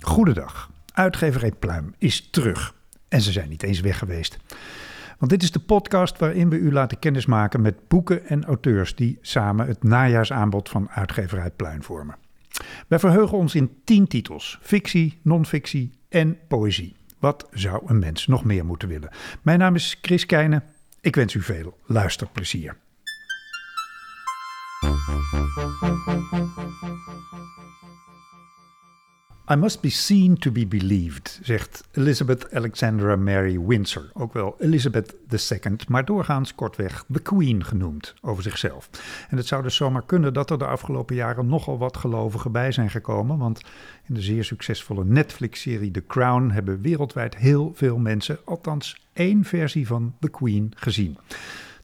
Goedendag. Uitgeverij Pluim is terug. En ze zijn niet eens weg geweest. Want dit is de podcast waarin we u laten kennismaken met boeken en auteurs die samen het najaarsaanbod van Uitgeverij Pluim vormen. Wij verheugen ons in tien titels: fictie, non-fictie en poëzie. Wat zou een mens nog meer moeten willen? Mijn naam is Chris Keijnen. Ik wens u veel luisterplezier. I must be seen to be believed, zegt Elizabeth Alexandra Mary Windsor, ook wel Elizabeth II, maar doorgaans kortweg The Queen genoemd over zichzelf. En het zou dus zomaar kunnen dat er de afgelopen jaren nogal wat gelovigen bij zijn gekomen, want in de zeer succesvolle Netflix-serie The Crown hebben wereldwijd heel veel mensen althans één versie van The Queen gezien.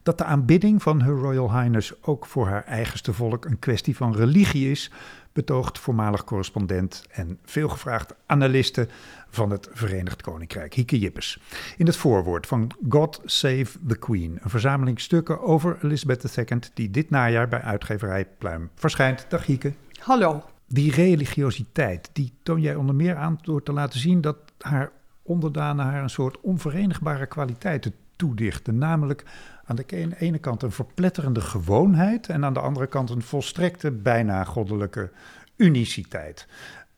Dat de aanbidding van Her Royal Highness ook voor haar eigenste volk een kwestie van religie is, betoogt voormalig correspondent en veelgevraagd analiste van het Verenigd Koninkrijk, Hieke Jippes. In het voorwoord van God Save the Queen, een verzameling stukken over Elizabeth II die dit najaar bij uitgeverij Pluim verschijnt. Dag Hieke. Hallo. Die religiositeit, die toon jij onder meer aan door te laten zien dat haar onderdanen haar een soort onverenigbare kwaliteiten toedichten, namelijk aan de ene kant een verpletterende gewoonheid en aan de andere kant een volstrekte, bijna goddelijke uniciteit.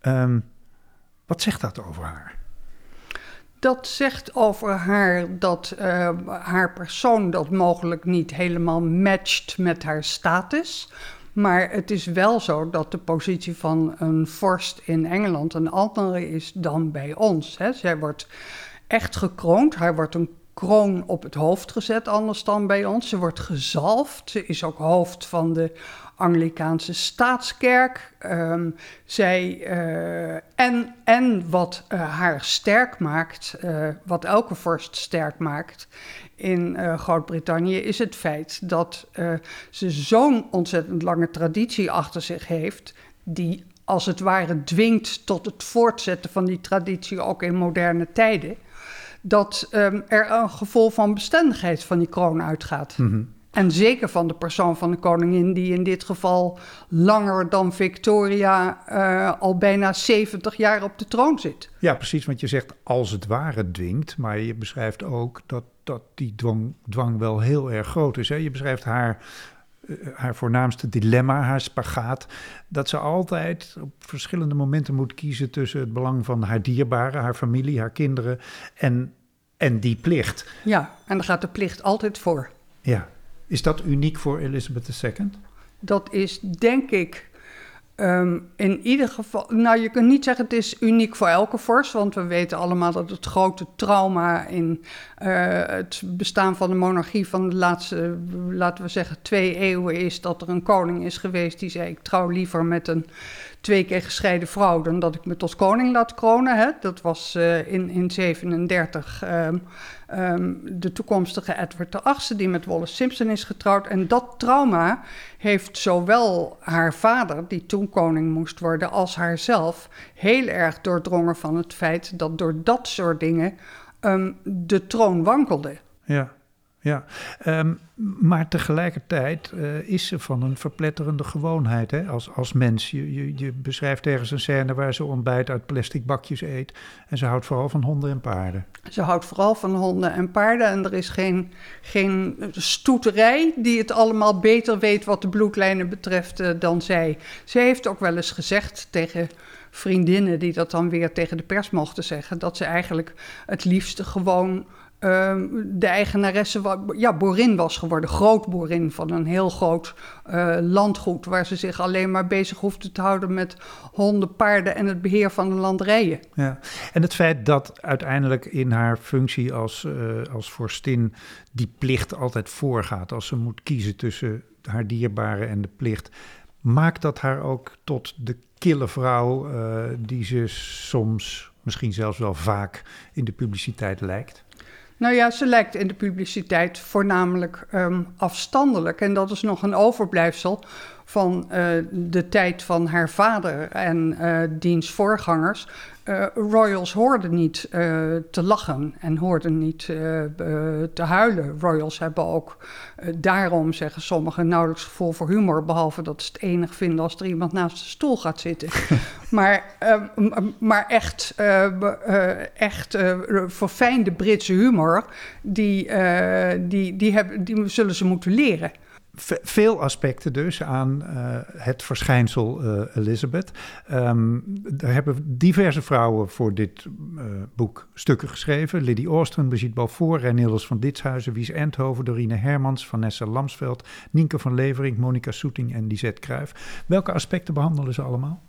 Um, wat zegt dat over haar? Dat zegt over haar dat uh, haar persoon dat mogelijk niet helemaal matcht met haar status. Maar het is wel zo dat de positie van een vorst in Engeland een andere is dan bij ons. Hè. Zij wordt echt gekroond. Hij wordt een kroon op het hoofd gezet, anders dan bij ons. Ze wordt gezalfd. Ze is ook hoofd van de Anglikaanse staatskerk. Um, zij, uh, en, en wat uh, haar sterk maakt, uh, wat elke vorst sterk maakt in Groot-Brittannië, is het feit dat ze zo'n ontzettend lange traditie achter zich heeft, die als het ware dwingt tot het voortzetten van die traditie ook in moderne tijden dat um, er een gevoel van bestendigheid van die kroon uitgaat. Mm -hmm. En zeker van de persoon van de koningin, die in dit geval langer dan Victoria uh, al bijna 70 jaar op de troon zit. Ja, precies, want je zegt als het ware dwingt, maar je beschrijft ook dat, dat die dwang, dwang wel heel erg groot is. Hè? Je beschrijft haar haar voornaamste dilemma, haar spagaat. Dat ze altijd op verschillende momenten moet kiezen tussen het belang van haar dierbaren, haar familie, haar kinderen en, en die plicht. Ja, en daar gaat de plicht altijd voor. Ja. Is dat uniek voor Elizabeth II? Dat is denk ik Um, in ieder geval, nou je kunt niet zeggen het is uniek voor elke vorst, want we weten allemaal dat het grote trauma in uh, het bestaan van de monarchie van de laatste, laten we zeggen, twee eeuwen is dat er een koning is geweest die zei: Ik trouw liever met een twee keer gescheiden vrouw dan dat ik me tot koning laat kronen. Hè? Dat was uh, in 1937 um, um, de toekomstige Edward VIII, die met Wallace Simpson is getrouwd. En dat trauma heeft zowel haar vader, die toen koning moest worden, als haarzelf heel erg doordrongen van het feit dat door dat soort dingen um, de troon wankelde. Ja ja. Um, maar tegelijkertijd uh, is ze van een verpletterende gewoonheid hè? Als, als mens. Je, je, beschrijft ergens een scène waar ze ontbijt uit plastic bakjes eet. En ze houdt vooral van honden en paarden. Ze houdt vooral van honden en paarden. En er is geen, geen stoeterij die het allemaal beter weet wat de bloedlijnen betreft uh, dan zij. Ze heeft ook wel eens gezegd tegen vriendinnen die dat dan weer tegen de pers mochten zeggen... dat ze eigenlijk het liefste gewoon de eigenaresse ja, boerin was geworden. Groot boerin van een heel groot uh, landgoed. Waar ze zich alleen maar bezig hoefde te houden met honden, paarden en het beheer van de landerijen. Ja. En het feit dat uiteindelijk in haar functie als, uh, als vorstin die plicht altijd voorgaat. Als ze moet kiezen tussen haar dierbaren en de plicht. Maakt dat haar ook tot de kille vrouw die ze soms, misschien zelfs wel vaak in de publiciteit lijkt? Nou ja, ze lijkt in de publiciteit voornamelijk ehm, afstandelijk. En dat is nog een overblijfsel van uh, de tijd van haar vader en uh, diens voorgangers. Uh, royals hoorden niet te lachen en hoorden niet te huilen. Royals hebben ook daarom, zeggen sommigen, nauwelijks gevoel voor humor. Behalve dat ze het enig vinden als er iemand naast de stoel gaat zitten. maar, maar echt, echt verfijnde Britse humor, die, die, die, hebben, die zullen ze moeten leren veel aspecten dus aan uh, het verschijnsel uh, Elizabeth. Um, er hebben diverse vrouwen voor dit uh, boek stukken geschreven. Lydie Oostren, Brigitte Balfour, Reinildes van Ditshuizen, Wies Endhoven, Dorine Hermans, Vanessa Lamsveld, Nienke van Levering, Monica Soeting en Lisette Kruijf. Welke aspecten behandelen ze allemaal?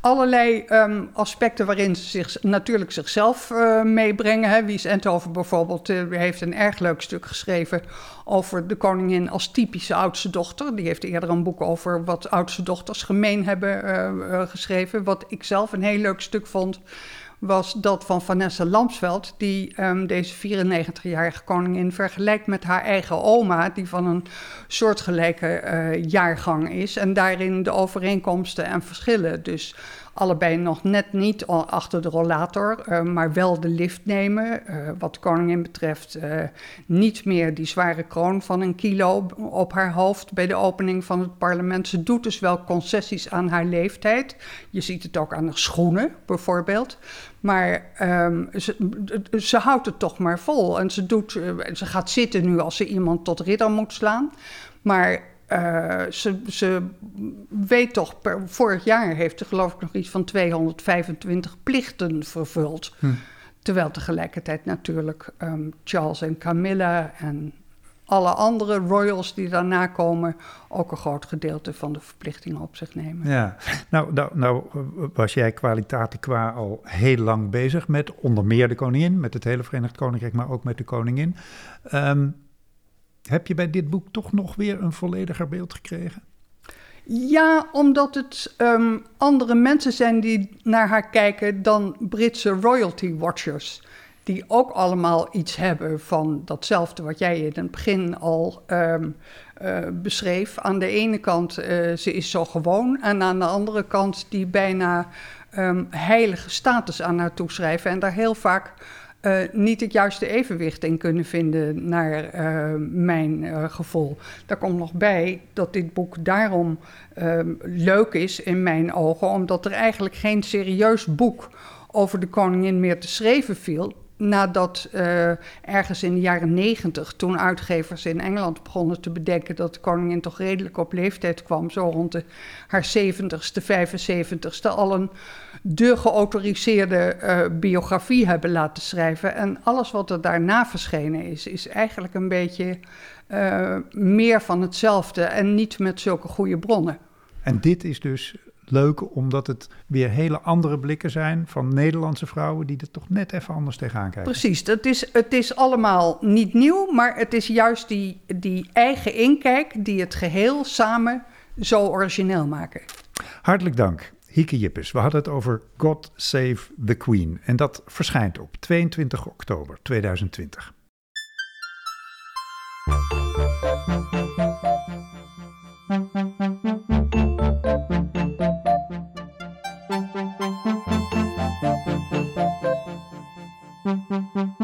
Allerlei um, aspecten waarin ze zich, natuurlijk zichzelf uh, meebrengen. Hè. Wies Enthoven bijvoorbeeld uh, heeft een erg leuk stuk geschreven over de koningin als typische oudste dochter. Die heeft eerder een boek over wat oudste dochters gemeen hebben uh, geschreven. Wat ik zelf een heel leuk stuk vond was dat van Vanessa Lamsveld, die um, deze 94-jarige koningin vergelijkt met haar eigen oma, die van een soortgelijke uh, jaargang is. En daarin de overeenkomsten en verschillen. Dus allebei nog net niet achter de rollator, uh, maar wel de lift nemen. Uh, wat koningin betreft uh, niet meer die zware kroon van een kilo op haar hoofd bij de opening van het parlement. Ze doet dus wel concessies aan haar leeftijd. Je ziet het ook aan de schoenen bijvoorbeeld. Maar um, ze, ze, houdt het toch maar vol. En ze, doet, ze gaat zitten nu als ze iemand tot ridder moet slaan. Maar uh, ze, ze, weet toch, per, vorig jaar heeft ze geloof ik nog iets van 225 plichten vervuld. Hm. Terwijl tegelijkertijd natuurlijk um, Charles en Camilla en alle andere royals die daarna komen ook een groot gedeelte van de verplichtingen op zich nemen. Ja, nou, nou, nou was jij kwalitaten qua al heel lang bezig met onder meer de koningin, met het hele Verenigd Koninkrijk, maar ook met de koningin. Um, heb je bij dit boek toch nog weer een vollediger beeld gekregen? Ja, omdat het um, andere mensen zijn die naar haar kijken dan Britse royalty watchers. Die ook allemaal iets hebben van datzelfde wat jij in het begin al um, uh, beschreef. Aan de ene kant, uh, ze is zo gewoon. En aan de andere kant die bijna um, heilige status aan haar toeschrijven. En daar heel vaak uh, niet het juiste evenwicht in kunnen vinden, naar uh, mijn uh, gevoel. Daar komt nog bij dat dit boek daarom leuk is in mijn ogen, omdat er eigenlijk geen serieus boek over de koningin meer te schrijven viel nadat uh, ergens in de jaren negentig, toen uitgevers in Engeland begonnen te bedenken dat de koningin toch redelijk op leeftijd kwam, zo rond de, haar 70ste, 75ste, al een de geautoriseerde uh, biografie hebben laten schrijven. En alles wat er daarna verschenen is, is eigenlijk een beetje uh, meer van hetzelfde en niet met zulke goede bronnen. En dit is dus leuk omdat het weer hele andere blikken zijn van Nederlandse vrouwen die er toch net even anders tegenaan kijken. Precies, het is, het is allemaal niet nieuw, maar het is juist die, die eigen inkijk die het geheel samen zo origineel maken. Hartelijk dank. Hieke Jippes, we hadden het over God Save the Queen en dat verschijnt op 22 oktober 2020. Thank you.